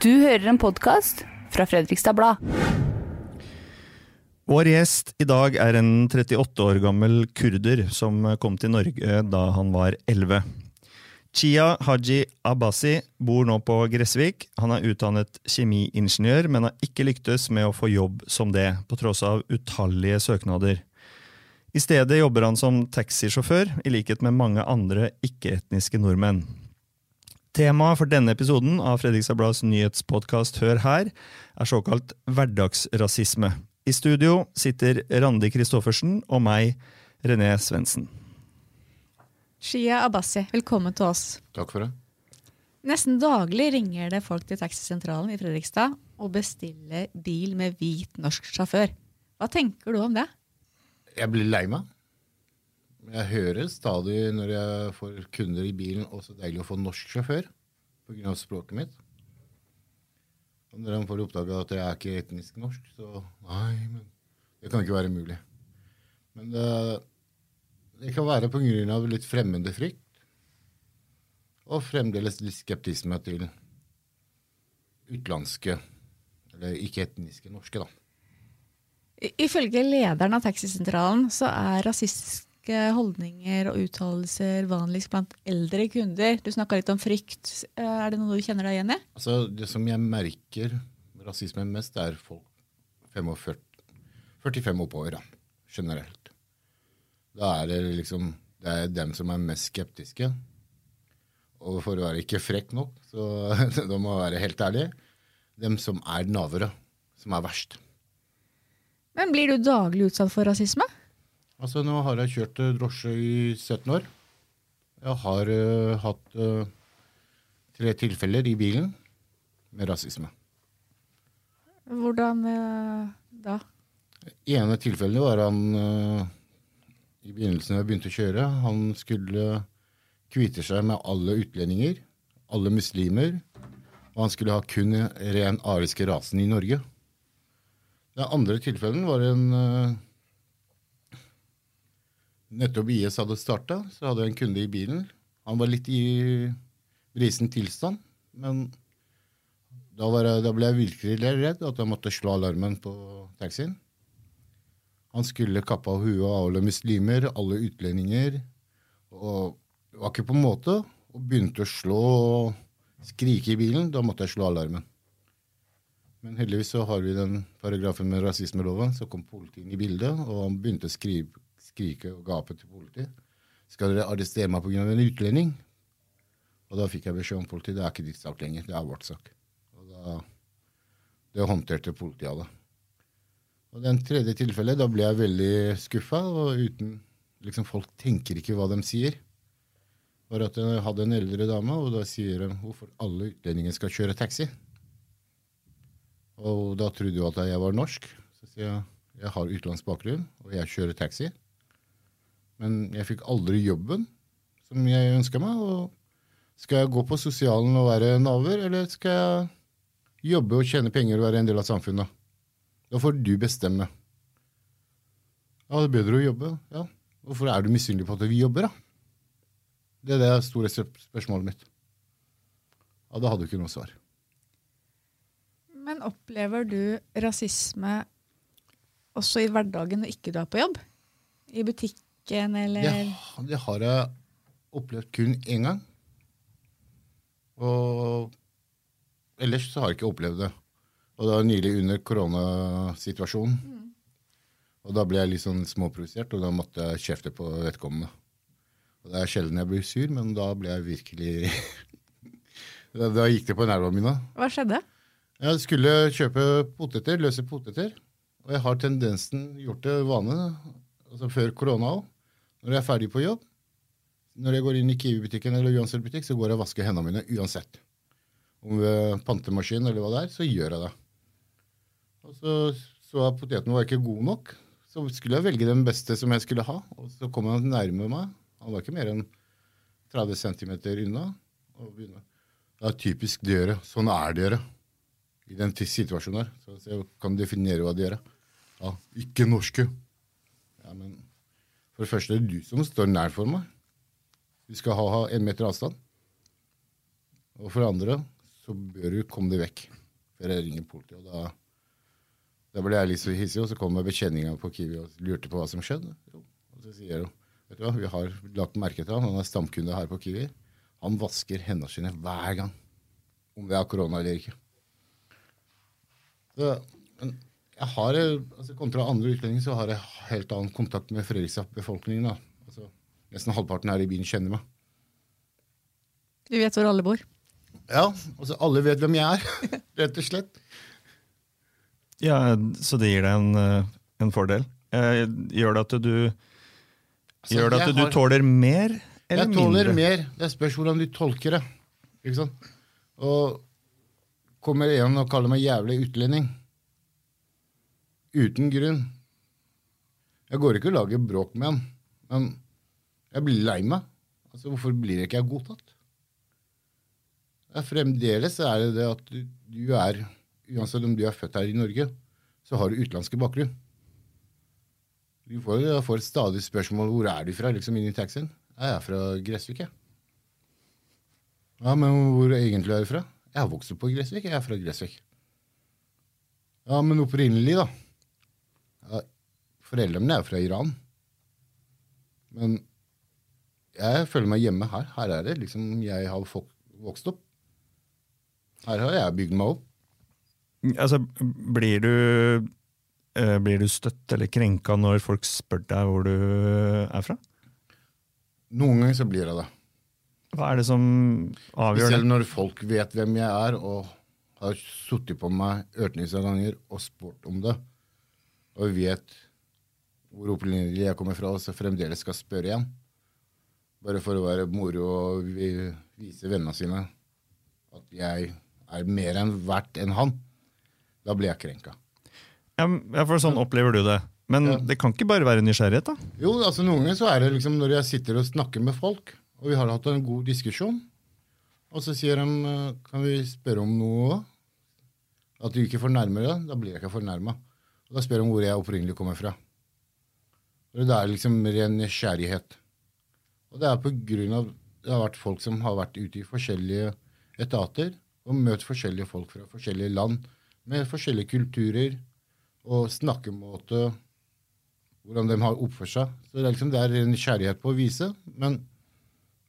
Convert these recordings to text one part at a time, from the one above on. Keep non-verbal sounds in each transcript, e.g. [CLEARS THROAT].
Du hører en podkast fra Fredrikstad Blad. Vår gjest i dag er en 38 år gammel kurder som kom til Norge da han var 11. Chia Haji Abbasi bor nå på Gressvik. Han er utdannet kjemiingeniør, men har ikke lyktes med å få jobb som det, på tross av utallige søknader. I stedet jobber han som taxisjåfør, i likhet med mange andre ikke-etniske nordmenn. Temaet for denne episoden av Fredrikstad Blads nyhetspodkast Hør her er såkalt hverdagsrasisme. I studio sitter Randi Christoffersen og meg, René Svendsen. Shia Abbasi, velkommen til oss. Takk for det. Nesten daglig ringer det folk til taxisentralen i Fredrikstad og bestiller bil med hvit norsk sjåfør. Hva tenker du om det? Jeg blir lei meg. Jeg hører stadig når jeg får kunder i bilen også deilig å få norsk sjåfør pga. språket mitt. Og når de får oppdage at jeg er ikke etnisk norsk, så nei, men det kan ikke være mulig. Men det, det kan være pga. litt fremmedefrykt. Og fremdeles litt skeptisme til utenlandske, eller ikke-etniske norske, da. Ifølge lederen av taxisentralen så er rasistiske holdninger og uttalelser vanligst blant eldre kunder. Du snakka litt om frykt. Eh, Er det noe du kjenner deg igjen i? Altså, Det som jeg merker med rasisme mest, er folk 45, 45 oppover, da, generelt. Da er det liksom Det er dem som er mest skeptiske. Og for å være ikke frekk nok, så [LAUGHS] da må jeg være helt ærlig, dem som er navere, som er verst. Men blir du daglig utsatt for rasisme? Altså, nå har jeg kjørt eh, drosje i 17 år. Jeg har uh, hatt uh, tre tilfeller i bilen med rasisme. Hvordan uh, da? ene tilfellet var han i begynnelsen da jeg begynte å kjøre. Han skulle kvitte seg med alle utlendinger, alle muslimer. Og han skulle ha kun ren ariske rasen i Norge. Den andre tilfellen var en Nettopp IS hadde starta, så hadde jeg en kunde i bilen. Han var litt i brisen tilstand, men da, jeg, da ble jeg virkelig redd at jeg måtte slå alarmen på taxien. Han skulle kappe av huet av alle muslimer, alle utlendinger. Og det var ikke på en måte. Og begynte å slå og skrike i bilen. Da måtte jeg slå alarmen. Men heldigvis så har vi den paragrafen med rasismeloven. Så kom politiet inn i bildet, og han begynte å skrive, skrike og gape til politiet. Skal dere arrestere meg pga. en utlending? Og da fikk jeg beskjed om politiet. Det er ikke ditt sak lenger, det er vårt sak. Og da, det håndterte politiet av det. Og den tredje tilfellet, da ble jeg veldig skuffa, og uten liksom Folk tenker ikke hva de sier. Bare at jeg hadde en eldre dame, og da sier de hvorfor alle utlendinger skal kjøre taxi. Og da trodde hun at jeg var norsk. Så sier jeg jeg har utenlandsk bakgrunn, og jeg kjører taxi. Men jeg fikk aldri jobben som jeg ønska meg. og Skal jeg gå på sosialen og være naver, eller skal jeg jobbe og tjene penger og være en del av samfunnet? Da får du bestemme. Ja, det er bedre å jobbe. Ja. Hvorfor er du misunnelig på at vi jobber, da? Det er det store spørsmålet mitt. Ja, da hadde du ikke noe svar. Men opplever du rasisme også i hverdagen når ikke du er på jobb? I butikken eller Det, det har jeg opplevd kun én gang. Og ellers så har jeg ikke opplevd det. Og det var nylig under koronasituasjonen. Og da ble jeg litt sånn småprovosert, og da måtte jeg kjefte på vedkommende. Og Det er sjelden jeg blir sur, men da ble jeg virkelig [LAUGHS] da, da gikk det på nervene mine. Hva skjedde? Jeg skulle kjøpe poteter, løse poteter. Og jeg har tendensen, gjort det vane, altså før korona òg, når jeg er ferdig på jobb Når jeg går inn i Kiwi-butikken eller uansett butikk, så går jeg og vasker hendene mine uansett. Om ved pantemaskin eller hva det er, så gjør jeg det. Og så så jeg poteten var ikke god nok. Så skulle jeg velge den beste som jeg skulle ha. Og så kom han nærme meg. Han var ikke mer enn 30 cm unna. Det er typisk dere. Sånn er dere i den situasjonen her. Så jeg kan definere hva de gjør. Ja, ikke norske. Ja, men for det første er det du som står nær for meg. Du skal ha, en meter avstand. Og for det andre så bør du komme deg vekk før jeg ringer politiet. Og da, da ble jeg litt så hissig, og så kom betjeninga på Kiwi og lurte på hva som skjedde. Og så sier hun vet du hva, vi har lagt merke til han, han er stamkunde her på Kiwi. Han vasker hendene sine hver gang, om det er korona eller ikke. Så, men jeg har, altså Kontra andre utlendinger så har jeg helt annen kontakt med Fredrikstad-befolkningen. da. Altså, nesten halvparten her i byen kjenner meg. Du vet hvor alle bor. Ja, altså alle vet hvem jeg er, [LAUGHS] rett og slett. Ja, Så det gir deg en, eh, en fordel. Eh, Gjør det at du, Altså, gjør det at du har- tåler mer eller Jeg tåler mer. Det spørs hvordan du tolker det. Ikke sant? Og kommer en og kaller meg jævlig utlending. Uten grunn. Jeg går ikke og lager bråk med han, men jeg blir lei meg. Altså, Hvorfor blir ikke jeg godtatt? ja fremdeles er det det at du, er Uansett om du er født her i Norge, så har du utenlandske bakgrunn. Du får, jeg får stadig spørsmål hvor er du fra liksom inni taxien. Jeg er fra Gressvik, jeg. Ja, men hvor egentlig er du fra? Jeg har vokst opp på Gressvik. Jeg er fra Gressvik. Ja, men opprinnelig, da? Foreldrene mine er fra Iran. Men jeg føler meg hjemme her. Her er det liksom jeg har vokst opp. Her har jeg bygd meg opp. Altså, blir du, eh, blir du støtt eller krenka når folk spør deg hvor du er fra? Noen ganger så blir jeg det. Hva er det som avgjør Selv når folk vet hvem jeg er, og har sittet på meg ørtenvis av ganger og spurt om det, og vet hvor opprinnelig jeg kommer fra, så fremdeles skal spørre igjen, bare for å være moro og vise vennene sine at jeg er mer enn verdt enn han, da blir jeg krenka. Ja, ja, for sånn opplever du det. Men Ja. det kan ikke bare være nysgjerrighet, da? Jo, altså noen ganger så er det liksom når jeg sitter og snakker med folk, og vi har hatt en god diskusjon, og så sier de eh, kan vi spørre om noe, at du ikke fornærmer deg, da blir jeg ikke fornærma. Da spør de hvor jeg opprinnelig kommer fra. Og det er liksom ren nysgjerrighet. Og det er på grunn av det har vært folk som har vært ute i forskjellige etater og møtt forskjellige folk fra forskjellige land med forskjellige kulturer og snakkemåte hvordan de har oppført seg. Så det er, liksom, det er en kjærlighet på å vise, men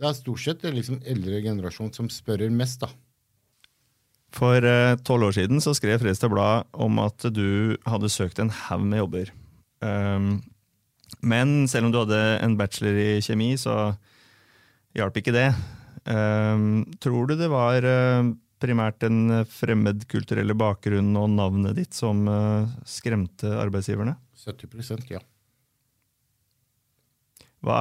det er stort sett det liksom eldre generasjon som spørrer mest, da. For eh, tolv år siden så skrev Fredrikstad Blad om at du hadde søkt en haug med jobber. Um, men selv om du hadde en bachelor i kjemi, så hjalp ikke det. Um, tror du det var eh, primært den fremmedkulturelle bakgrunnen og navnet ditt som eh, skremte arbeidsgiverne? 70% ja. Hva,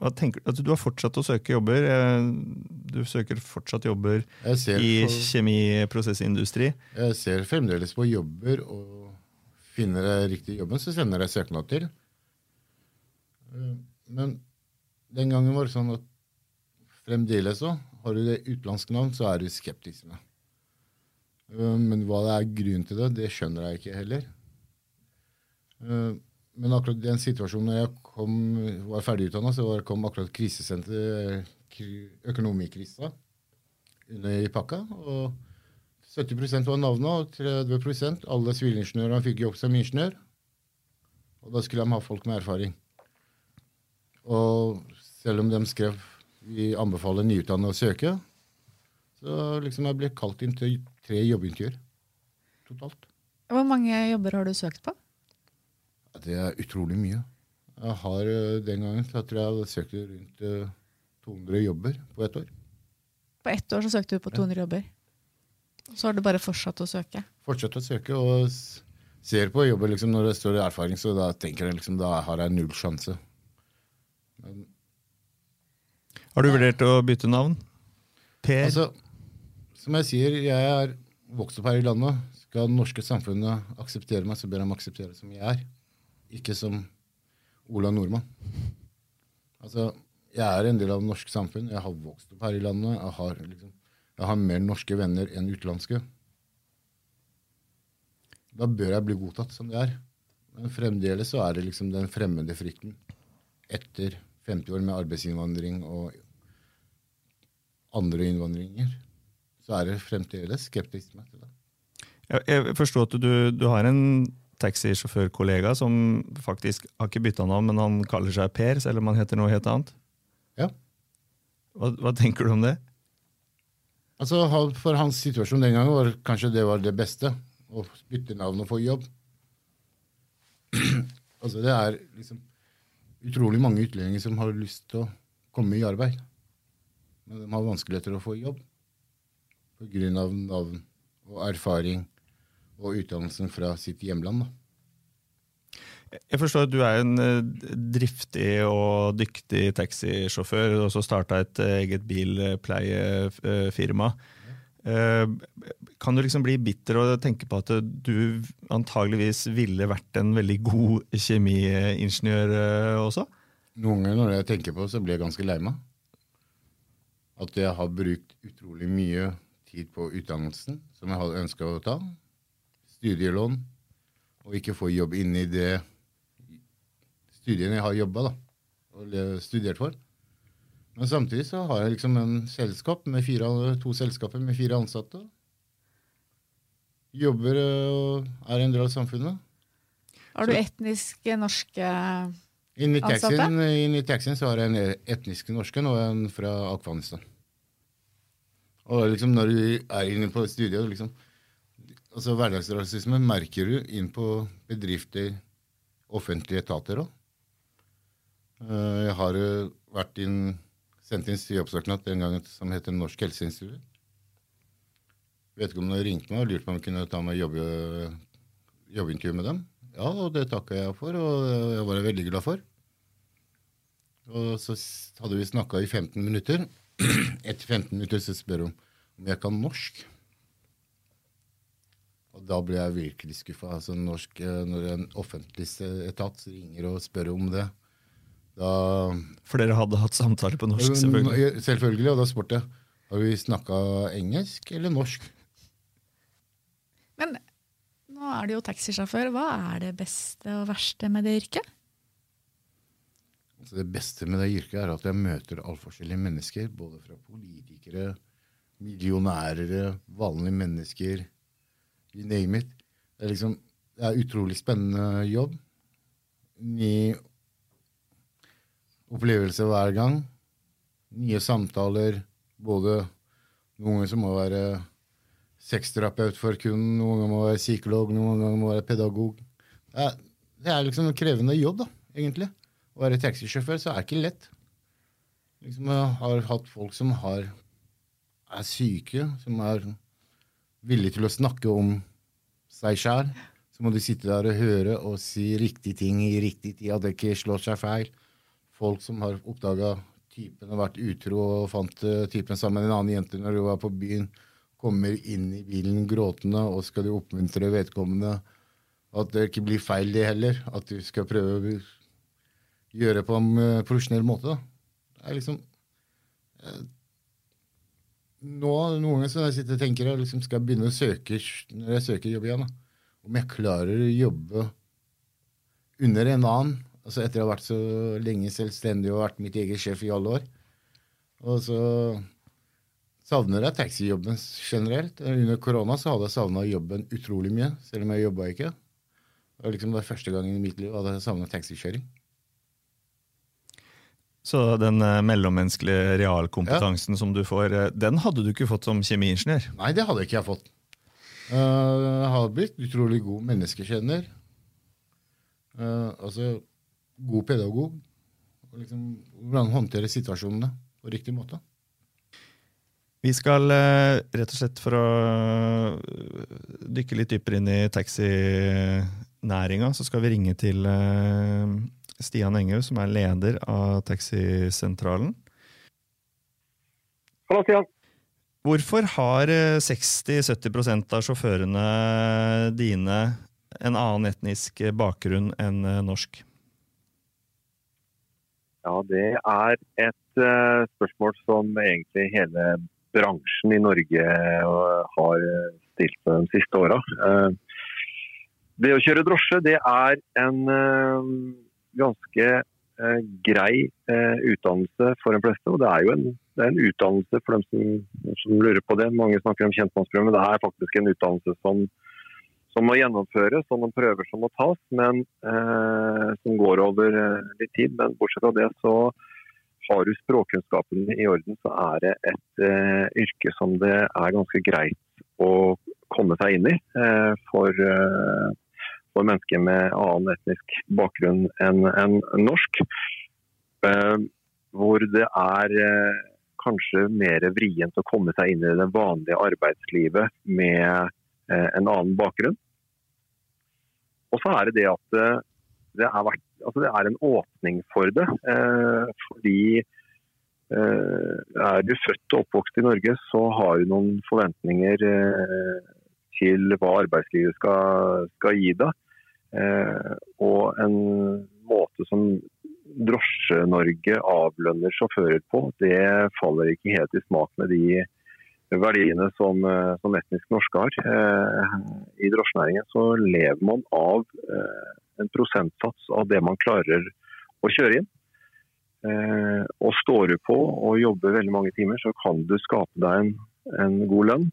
hva tenker du? Altså, du har fortsatt å søke jobber. eh, Du søker fortsatt jobber i på, kjemiprosessindustri. jeg ser fremdeles på jobber, og finner jeg riktig jobben, så sender jeg søknad til. Eh, Men den gangen var det sånn at fremdeles så har du det utenlandske navn, så er du skeptisk med. Eh, Men hva det er grunnen til det, det skjønner jeg ikke heller. Eh, Men akkurat den situasjonen da jeg kom, var ferdigutdanna, så kom akkurat krisesenter, økonomikrisa, under i pakka. og 70% var navnet, og 30% alle sivilingeniørene fikk jobb som ingeniør. Og da skulle de ha folk med erfaring. Og selv om de skrev vi anbefaler nyutdannede å søke, så liksom jeg ble kalt inn til tre jobbintervjuer totalt. Hvor mange jobber har du søkt på? Ja, Det er utrolig mye. Jeg har eh, Den gangen så tror jeg jeg søkte rundt eh, 200 jobber på ett år. På ett år så søkte du på 200 jobber. Så har du bare fortsatt å søke. Fortsatt å søke og ser på jobber liksom, når det står erfaring, så da tenker jeg liksom, da har jeg null sjanse. Men Har du vurdert å bytte navn? Per? altså, som jeg sier, jeg er vokst opp her i landet. Skal det norske samfunnet akseptere meg, så bør de akseptere som jeg er. Ikke som Ola Nordmann. Altså, jeg er en del av det norske samfunn. Jeg har vokst opp her i landet. Jeg har, liksom, jeg har mer norske venner enn utenlandske. Da bør jeg bli godtatt som det er. Men fremdeles så er det liksom den fremmede frykten etter 50 år med arbeidsinnvandring og andre innvandringer så er det fremdeles skeptisme til det. Jeg, forstår at du, du har en taxisjåførkollega som faktisk har ikke bytta navn, men han kaller seg Per, selv om han heter noe helt annet. Ja. Hva, hva tenker du om det? Altså, For hans situasjon den gangen var kanskje det var det beste. Å bytte navn og få jobb. [CLEARS THROAT] altså, det er liksom utrolig mange utlendinger som har lyst til å komme i arbeid. Men de har vanskeligheter å få jobb pga. navn og erfaring og utdannelsen fra sitt hjemland. da. Jeg forstår at du er en eh, driftig og dyktig taxisjåfør, og så starta et eh, eget bilpleiefirma. Eh, Kan du liksom bli bitter og tenke på at du antageligvis ville vært en veldig god kjemiingeniør også? Noen ganger når jeg tenker på det, så blir jeg ganske lei meg. At jeg har brukt utrolig mye tid på utdannelsen som jeg hadde ønska å ta. Studielån. Og ikke få jobb inn i det studiene jeg har jobba og studert for. Men samtidig så har jeg liksom en selskap med fire, to selskaper med fire ansatte. Jobber øh, og er en del av samfunnet. Har du etniske norske Ansatte? taxien, inn i taxien så har jeg en etnisk norske og en fra Afghanistan. Og liksom når du er inne på studiet liksom, altså Hverdagsrasisme merker du inn på bedrifter, offentlige etater òg. Jeg har eh, vært inn, sendt inn jobbsøknad en gang som heter Norsk helseinstitutt. Vedkommende ringte meg og lurte på om jeg kunne ta meg jobbe, jobbintervju med dem. Ja, og det takka jeg for, og jeg var veldig glad for. Og så hadde vi snakka i 15 minutter. [CLEARS THROAT] Etter 15 minutter så spør hun om jeg kan norsk. Og da ble jeg virkelig skuffa. Altså norsk, eh, når en offentlig etat ringer og spør om det, da For dere hadde hatt samtale på norsk, selvfølgelig. Selvfølgelig, og da spurte jeg har vi snakka engelsk eller norsk. Men nå er du jo taxisjåfør. Hva er det beste og verste med det yrket? Altså det beste med det yrket er at jeg møter Allforskjellige mennesker. Både fra politikere, millionærer, vanlige mennesker. You name it. Det er liksom det er utrolig spennende jobb. Ny opplevelse hver gang. Nye samtaler. Både noen som må være sexterapeut for kunden, noen ganger må være psykolog, noen ganger må være pedagog. Det er, det er liksom en krevende jobb, da, egentlig. Å være taxisjåfør så er det ikke lett. Liksom, jeg har hatt folk som har, er syke, som er villige til å snakke om seg sjæl. Så må de sitte der og høre og si riktige ting i riktig tid, at det ikke slår seg feil. Folk som har oppdaga typen har vært utro og fant eh, typen sammen med en annen jente når de var på byen, kommer inn i bilen gråtende, og skal du oppmuntre vedkommende at det ikke blir feil, det heller. At du skal prøve å gjøre på en eh, profesjonell måte. Da. Det er liksom eh, nå, Noen ganger når jeg sitter og tenker jeg liksom skal jeg begynne å søke når jeg søker jobb igjen, da, om jeg klarer å jobbe under en annen. Altså Etter å ha vært så lenge selvstendig og vært mitt eget sjef i alle år. Og så savner jeg taxijobben generelt. Under korona så hadde jeg savna jobben utrolig mye, selv om jeg jobba ikke. Det var liksom det første gangen i mitt liv hadde jeg savna taxikjøring. Så den eh, mellommenneskelige realkompetansen som du får, eh, den hadde du ikke fått som kjemiingeniør? Nei, det hadde ikke jeg fått. Eh, Jeg har blitt utrolig god menneskekjenner. Altså god pedagog. Og liksom, hvordan håndtere situasjonene på riktig måte. Vi skal eh, rett og slett for å eh, dykke litt dypere inn i taxinæringa, så skal vi ringe til eh, Stian Enghaug, som er leder av Taxisentralen. Hallo, Stian. Hvorfor har eh, 60-70% av sjåførene dine en annen etnisk bakgrunn enn norsk? Ja, det er et uh, spørsmål som egentlig hele bransjen i Norge uh, har eh, stilt de siste åra. det å kjøre drosje, det er en ganske grei utdannelse for de fleste. Og det er jo en, er en utdannelse for dem som, som, lurer på det. Mange snakker om kjentmannsprogrammet, men det er faktisk en utdannelse som, som må gjennomføres, og noen prøver som må tas, men eh, som går over eh, litt tid. Men bortsett fra det så har du språkkunnskapen i orden, så er det et eh, yrke som det er ganske greit å komme seg inn i eh, for, eh, for, mennesker med annen etnisk bakgrunn enn en norsk. Eh, hvor det er kanskje mer vrient å komme seg inn i det vanlige arbeidslivet med en annen bakgrunn. Og så er det det at det er, vært, altså det er en åpning for det. Eh, fordi eh, er du født og oppvokst i Norge, så har du noen forventninger eh, til hva arbeidslivet skal, skal gi deg. Eh, og en måte som Drosje-Norge avlønner sjåfører på, det faller ikke helt i smak med de verdiene som, eh, som etnisk norske har. Eh, I drosjenæringen så lever man av en prosentsats av det man klarer å kjøre inn. Eh, og står du på og jobber veldig mange timer, så kan du skape deg en, en god lønn.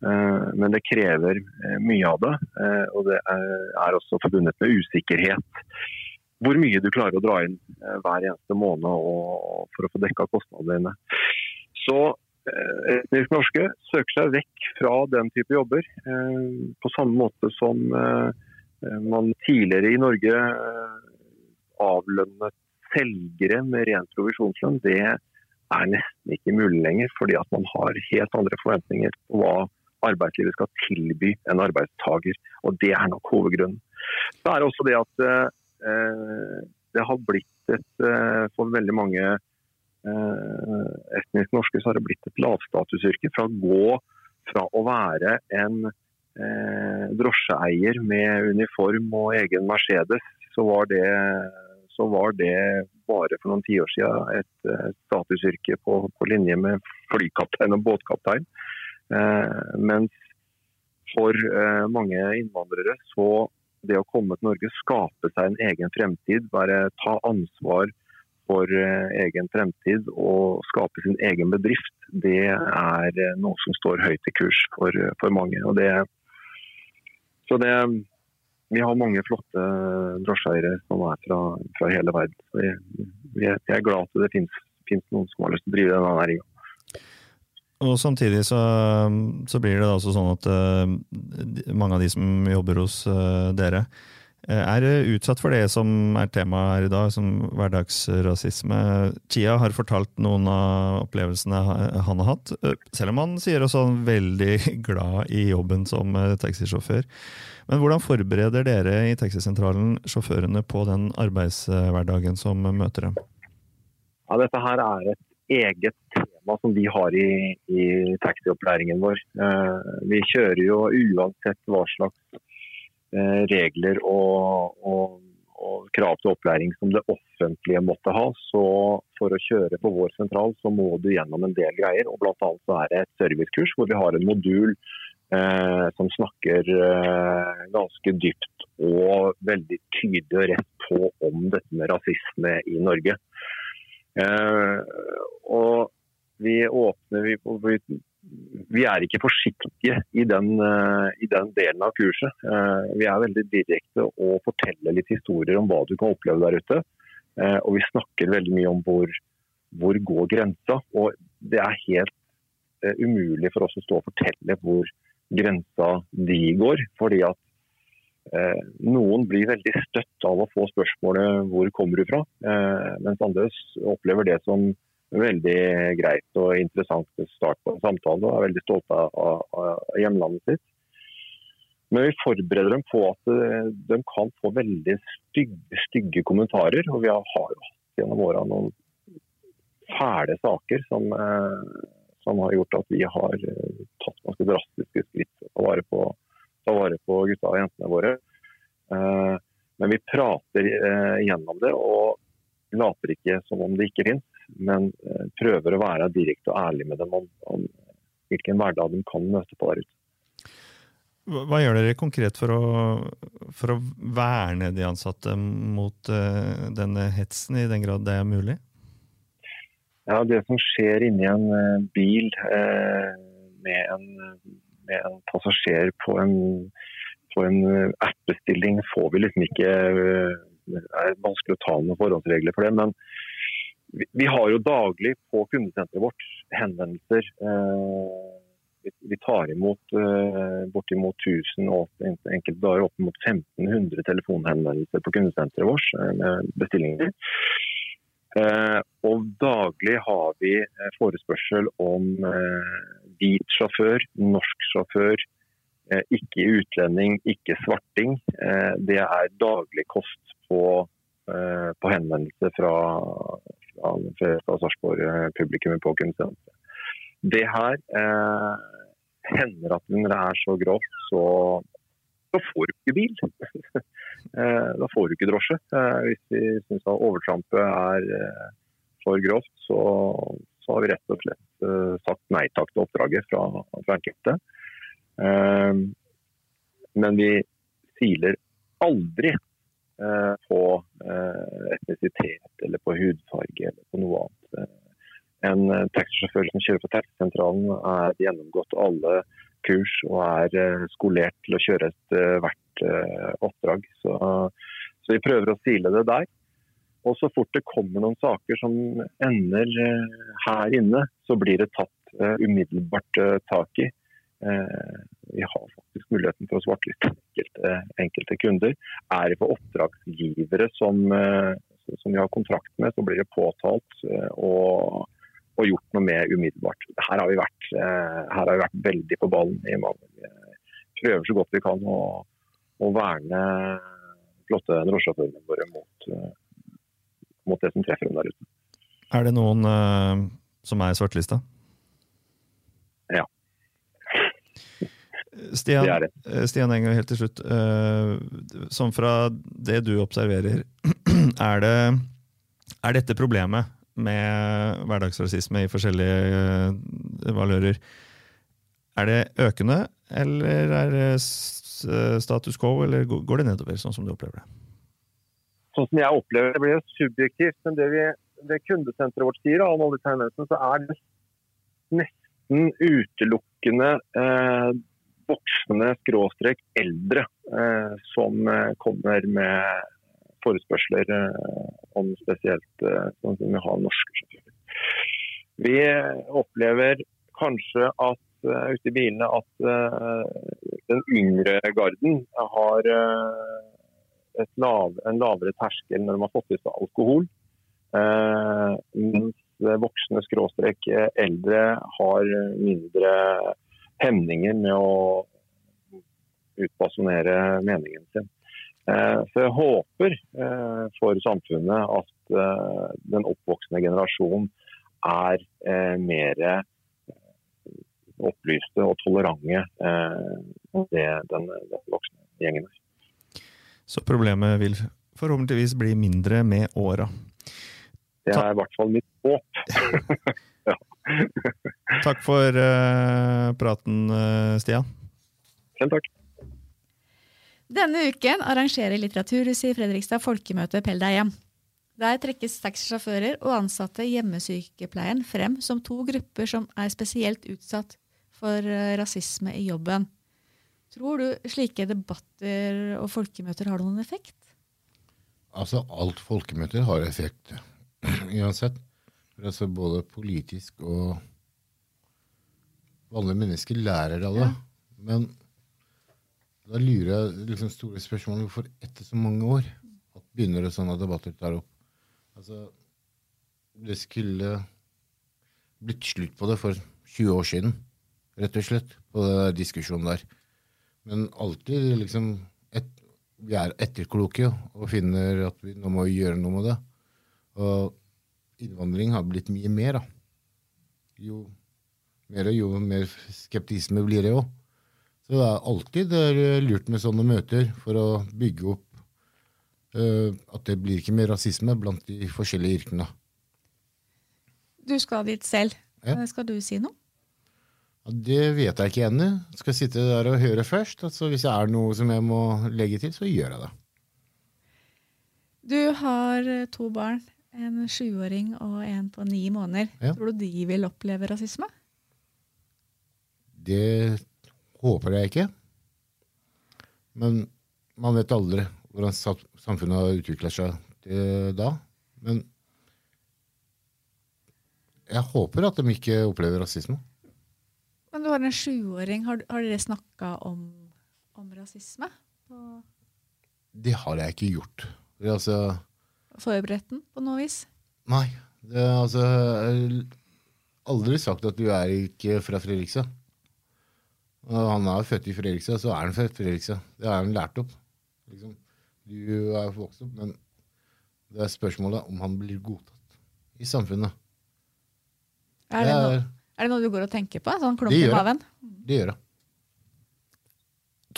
Eh, men det krever eh, mye av det, eh, og det er, også forbundet med usikkerhet. Hvor mye du klarer å dra inn eh, hver eneste måned for å få dekka kostnadene dine. Så eh, etnisk norske søker seg vekk fra den type jobber, på samme måte som Eh, man tidligere i Norge eh, avlønnet selgere med ren provisjonslønn, det er nesten ikke mulig lenger. Fordi at man har helt andre forventninger på hva arbeidslivet skal tilby en arbeidstaker. Og det er nok hovedgrunnen. Så er det også det at eh, det har blitt et eh, For veldig mange eh, etnisk norske så har det blitt et lavstatusyrke. Fra å gå fra å være en eh, drosjeeier med uniform og egen Mercedes, så var det, så var det bare for noen tiår siden et eh, statusyrke på, på, linje med flykaptein og båtkaptein. Eh, mens for eh, mange innvandrere så det å komme til Norge, skape seg en egen fremtid, bare ta ansvar for eh, egen fremtid og skape sin egen bedrift, det er eh, noe som står høyt i kurs for, for mange. Det, så det, vi har mange flotte drosjeeiere som er fra, fra hele verden. Er, jeg er glad at det finnes, noen som har lyst til å drive denne næringa. Og Samtidig så, så, blir det også sånn at uh, mange av de som jobber hos uh, dere, Eh, er utsatt for det som er temaet her i dag, som hverdagsrasisme. Chia har fortalt noen av opplevelsene han har hatt, eh, selv om han sier også han er veldig [LAUGHS] glad i jobben som eh, taxisjåfør. Men hvordan forbereder dere i taxisentralen sjåførene på den arbeidshverdagen som møter dem? Ja, dette her er et eget tema som vi har i, i taxiopplæringen vår. Vi kjører jo uansett hva slags Eh, regler og, og, og, krav til opplæring som det offentlige måtte ha. Så for å kjøre på vår sentral, så må du gjennom en del greier. og Blant annet så er det et servicekurs hvor vi har en modul eh, som snakker eh, ganske dypt og veldig tydelig og rett på om dette med rasisme i Norge. Eh, og vi åpner vi, vi vi er ikke forsiktige i den, eh, i den, delen av kurset. Eh, vi er veldig direkte og forteller litt historier om hva du kan oppleve der ute. Eh, og vi snakker veldig mye om hvor, hvor går grensa. Og det er helt umulig for oss å stå og fortelle hvor grensa de går. fordi at noen blir veldig støtt av å få spørsmålet 'hvor kommer du fra', mens andre opplever det som veldig greit og interessant start på en samtale og er veldig stolte av, av, hjemlandet sitt. Men vi forbereder dem på at eh, de kan få veldig stygge, stygge kommentarer. Og vi har hatt gjennom åra noen fæle saker som, eh, som, har gjort at vi har eh, tatt ganske drastiske skritt å ta vare på, ta vare på gutta og jentene våre. Men vi prater gjennom det og later ikke som om det ikke finnes men eh, prøver å være direkte og ærlig med dem om, om hvilken hverdag de kan møte på der ute. Hva gjør dere konkret for å, for å verne de ansatte mot uh, denne hetsen, i den grad det er mulig? Ja, Det som skjer inni en uh, bil uh, med, en, med en passasjer på en, på en app-bestilling, får vi liksom ikke Det er vanskelig å ta noen forholdsregler for det. Men vi, har jo daglig på kundesenteret vårt henvendelser. Eh, vi, tar imot eh, bortimot 1000 og enkelte dager opp mot 1500 telefonhenvendelser på kundesenteret vårt med bestillinger. Eh, og daglig har vi forespørsel om hvit sjåfør, norsk sjåfør, ikke utlending, ikke svarting. Det er daglig kost på, på henvendelse fra, fra Sarpsborg-publikummet på kundesenteret. Det her eh, hender at når det er så grovt, så, så får du ikke bil. [LAUGHS] Eh, da får du ikke drosje. Eh, Hvis vi syns at overtrampet er eh, for grovt, så, så har vi rett og slett eh, sagt nei takk til oppdraget fra, fra enkelte. Eh, Men vi siler aldri eh, på eh, etnisitet eller på hudfarge eller på noe annet. Eh, En eh, taxisjåfør som kjører på taxisentralen er gjennomgått alle kurs og er eh, skolert til å kjøre et eh, hvert eh, oppdrag. Så, så vi prøver å sile det der. Og så fort det kommer noen saker som ender eh, her inne, så blir det tatt eh, umiddelbart eh, tak i. Eh, vi har faktisk muligheten for å svartliste enkelte, enkelte kunder. Er det for oppdragsgivere som, eh, som vi har kontrakt med, så blir det påtalt eh, og, og gjort noe med umiddelbart. Her har vi vært, her har vi vært veldig på ballen i mange. Vi prøver så godt vi kan å, å verne flotte drosjesjåførene våre mot, mot det som treffer dem der ute. Er det noen som er svartelista? Ja. Stian, Det det. eh, Stian Enger, helt til slutt. Sånn fra det du observerer, [CLEARS THROAT] er, det, er dette problemet med hverdagsrasisme i forskjellige eh, valører, er det økende, eller er det status quo, eller går det nedover, sånn som du opplever det? sånn som jeg opplever det, blir jo subjektivt. Men det, vi, det kundesenteret vårt sier, om alle henvendelsene, så er det nesten utelukkende eh, voksne skråstrek eldre eh, som eh, kommer med forespørsler eh, om spesielt sånn som vi har norske sjåfører. Vi opplever kanskje at ute i bilene at den yngre garden har lav, en lavere terskel når de har fått i seg alkohol. Mens voksne skråstrek eldre har mindre hemninger med å utbasunere meningen sin. Eh, så jeg håper eh, for samfunnet at eh, den oppvoksende generasjonen er mer opplyste og tolerante enn det den, den voksne gjengen er. Så problemet vil forhåpentligvis bli mindre med åra. Det er i hvert fall mitt håp. [LAUGHS] Takk for uh, praten, eh, Stian. Selv takk. Denne uken arrangerer Litteraturhuset i Fredrikstad folkemøte Pell deg hjem. Der trekkes taxisjåfører og ansatte i hjemmesykepleien frem som to grupper som er spesielt utsatt for eh, rasisme i jobben. Tror du slike debatter og folkemøter har noen effekt? Altså, alt folkemøter har effekt, [CLEARS THROAT] uansett. For altså, både politisk og vanlige mennesker lærer av det. Men da lurer jeg liksom store spørsmål hvorfor etter så mange år at begynner det sånne debatter tar opp. Altså, det skulle blitt slutt på det for 20 år siden, rett og slett, på den diskusjonen der. Men alltid liksom et, Vi er etterkloke og finner at vi nå må gjøre noe med det. Og innvandring har blitt mye mer, da. Jo mer og jo mer skeptisme blir det jo. Så det er alltid det er lurt med sånne møter for å bygge opp uh, at det blir ikke mer rasisme blant de forskjellige yrkene. Du skal dit selv. Ja. Eh, Skal du si noe? Ja, det vet jeg ikke ennå. Skal sitte der og høre først. Altså, hvis det er noe som jeg må legge til, så gjør jeg det. Du har eh, to barn. En sjuåring og en på ni måneder. Ja. Tror du de vil oppleve rasisme? Det håper jeg ikke. Men man vet aldri hvordan samfunnet har utvikla seg da. Men jeg håper at de ikke opplever rasisme. Men du har en sjuåring. Har, har dere snakka om, om rasisme? Og Det har jeg ikke gjort. Det, altså, forberedt den på noe vis? nei. Det, altså, aldri sagt at du er ikke fra Fredrikstad. Han er født i Fredrikstad, så er han født i Fredrikstad. Det har han lært opp. Liksom. Du er vokst opp, men det er spørsmålet om han blir godtatt i samfunnet. Er det, Det noe, er, det noe du går og tenker på? Sånn klump Det i maven? det gjør jeg.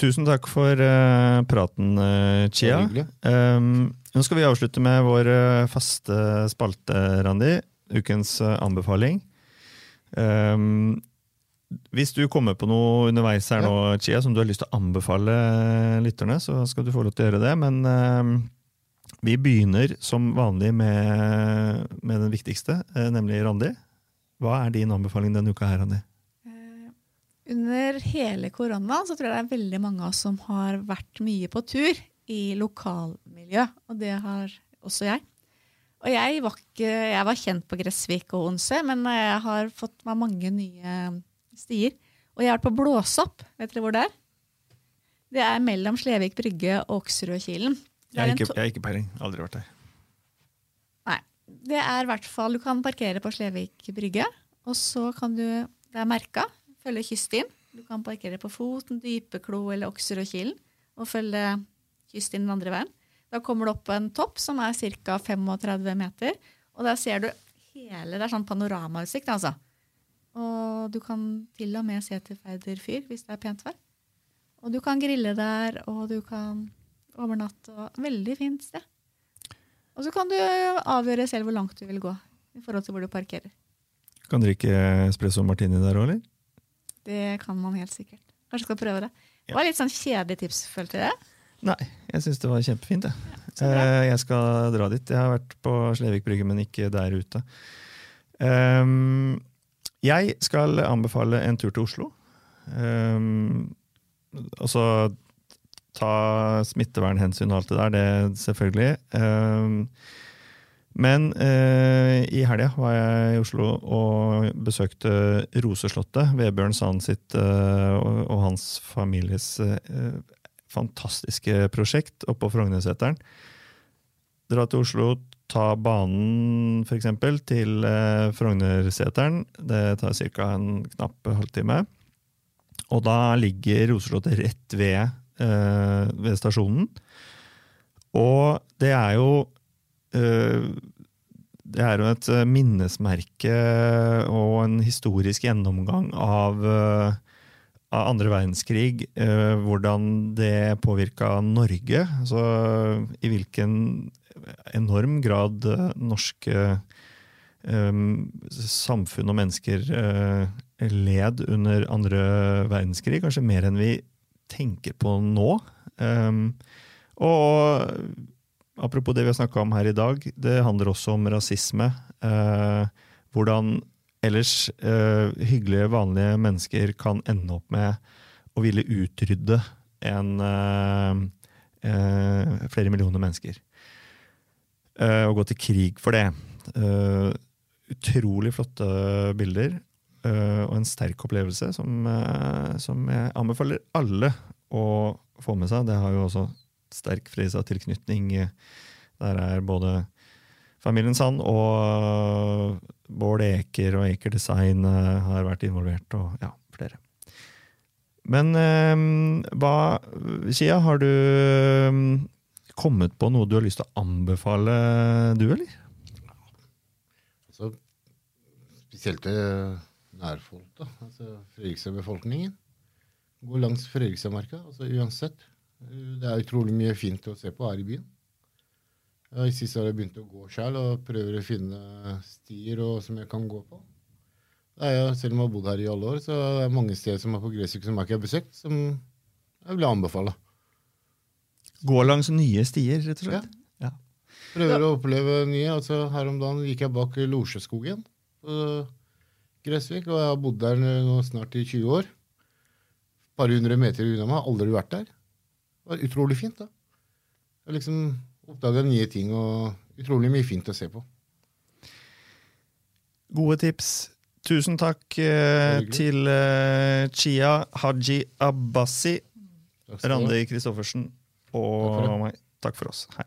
Tusen takk for uh, praten, uh, Chia. Um, nå skal vi avslutte med vår uh, faste spalte, Randi. Ukens anbefaling. Um, hvis du kommer på noe underveis her nå, Chia, som du har lyst til å anbefale lytterne, så skal du få lov til å gjøre det. Men um, vi begynner som vanlig med, med den viktigste, nemlig Randi. Hva er din anbefaling denne uka her, Randi? Eh, Under hele korona så tror jeg det er veldig mange av oss som har vært mye på tur i lokalmiljø, og det har også jeg. Og jeg var, ikke, jeg var kjent på Gressvik og Onse, men jeg har fått meg mange nye stier. Og jeg har vært på Blåsopp. Vet dere hvor det er? Det er mellom Slevik brygge og ikke, jeg har ikke peiling. Aldri vært der. Nei. Det er i hvert fall Du kan parkere på Slevik brygge, og så kan du Det er merka. Følge kyststien. Du kan parkere på Foten, Dypeklo eller okser og følge kyststien den andre veien. Da kommer du opp en topp som er ca. 35 meter, og der ser du hele Det er sånn panoramautsikt, altså. Og du kan til og med se til Færder fyr hvis det er pent vær. Og du kan grille der, og du kan overnatte. og Veldig fint sted. Og så kan du avgjøre selv hvor langt du vil gå i forhold til hvor du parkerer. Kan drikke espresso martini der òg, eller? Det kan man helt sikkert. Kanskje skal prøve det. Det var litt sånn kjedelig tips, følte jeg. Nei, jeg syns det var kjempefint. Jeg. Ja. Eh, jeg skal dra dit. Jeg har vært på Slevik brygge, men ikke der ute. Ehm, jeg skal anbefale en tur til Oslo. Um, så ta smittevernhensyn og alt det der, det selvfølgelig. Men eh, i helga var jeg i Oslo og besøkte Roseslottet. Vebjørn Sand sitt eh, og, og hans families eh, fantastiske prosjekt oppå Frognerseteren. Dra til Oslo, ta banen f.eks. til eh, Frognerseteren. Det tar ca. en knapp halvtime. Og da ligger Roseslottet rett ved, eh, ved stasjonen. Og det er jo det er jo et eh, minnesmerke og en historisk gjennomgang av, eh, av andre verdenskrig. eh, Hvordan det påvirka Norge. Altså i hvilken enorm grad eh, norske eh, samfunn og mennesker eh, led under andre verdenskrig. Kanskje mer enn vi tenker på nå. Og apropos det vi har snakka om her i dag, det handler også om rasisme. Eh, hvordan ellers eh, hyggelige, vanlige mennesker kan ende opp med å ville utrydde en, eh, eh, flere millioner mennesker. Eh, og gå til krig for det. Eh, utrolig flotte bilder. og en sterk opplevelse som, som jeg anbefaler alle å få med seg. Det har jo også sterk Frisa-tilknytning. Der er både familien Sand og Bård Eker og Eker Design eh, har vært involvert, og ja, flere. Men eh, hva, Kia, har du eh, kommet på noe du har lyst til å anbefale, du, eller? Så, spesielt til nærfolk, da. Altså Fredrikstad-befolkningen. Gå langs Fredrikstadmarka, altså uansett. Det er utrolig mye fint å se på her i byen. I siste har jeg begynt å gå sjøl og prøver å finne stier og, som jeg kan gå på. Er selv om jeg har bodd her i alle år, så er det mange steder som er på Gressvik som jeg ikke har besøkt, som jeg vil anbefale. Gå langs nye stier, rett og slett. Ja. Prøver å oppleve nye. altså Her om dagen gikk jeg bak Losjeskogen på Gressvik, og jeg har bodd der nå snart i 20 år. Par hundre meter unna meg. Aldri vært der. Det var utrolig fint. da. Jeg liksom oppdaga nye ting og utrolig mye fint å se på. Gode tips. Tusen takk eh, til eh, Chia Haji Abbasi. Randi Christoffersen og takk meg. Takk for oss. Hei.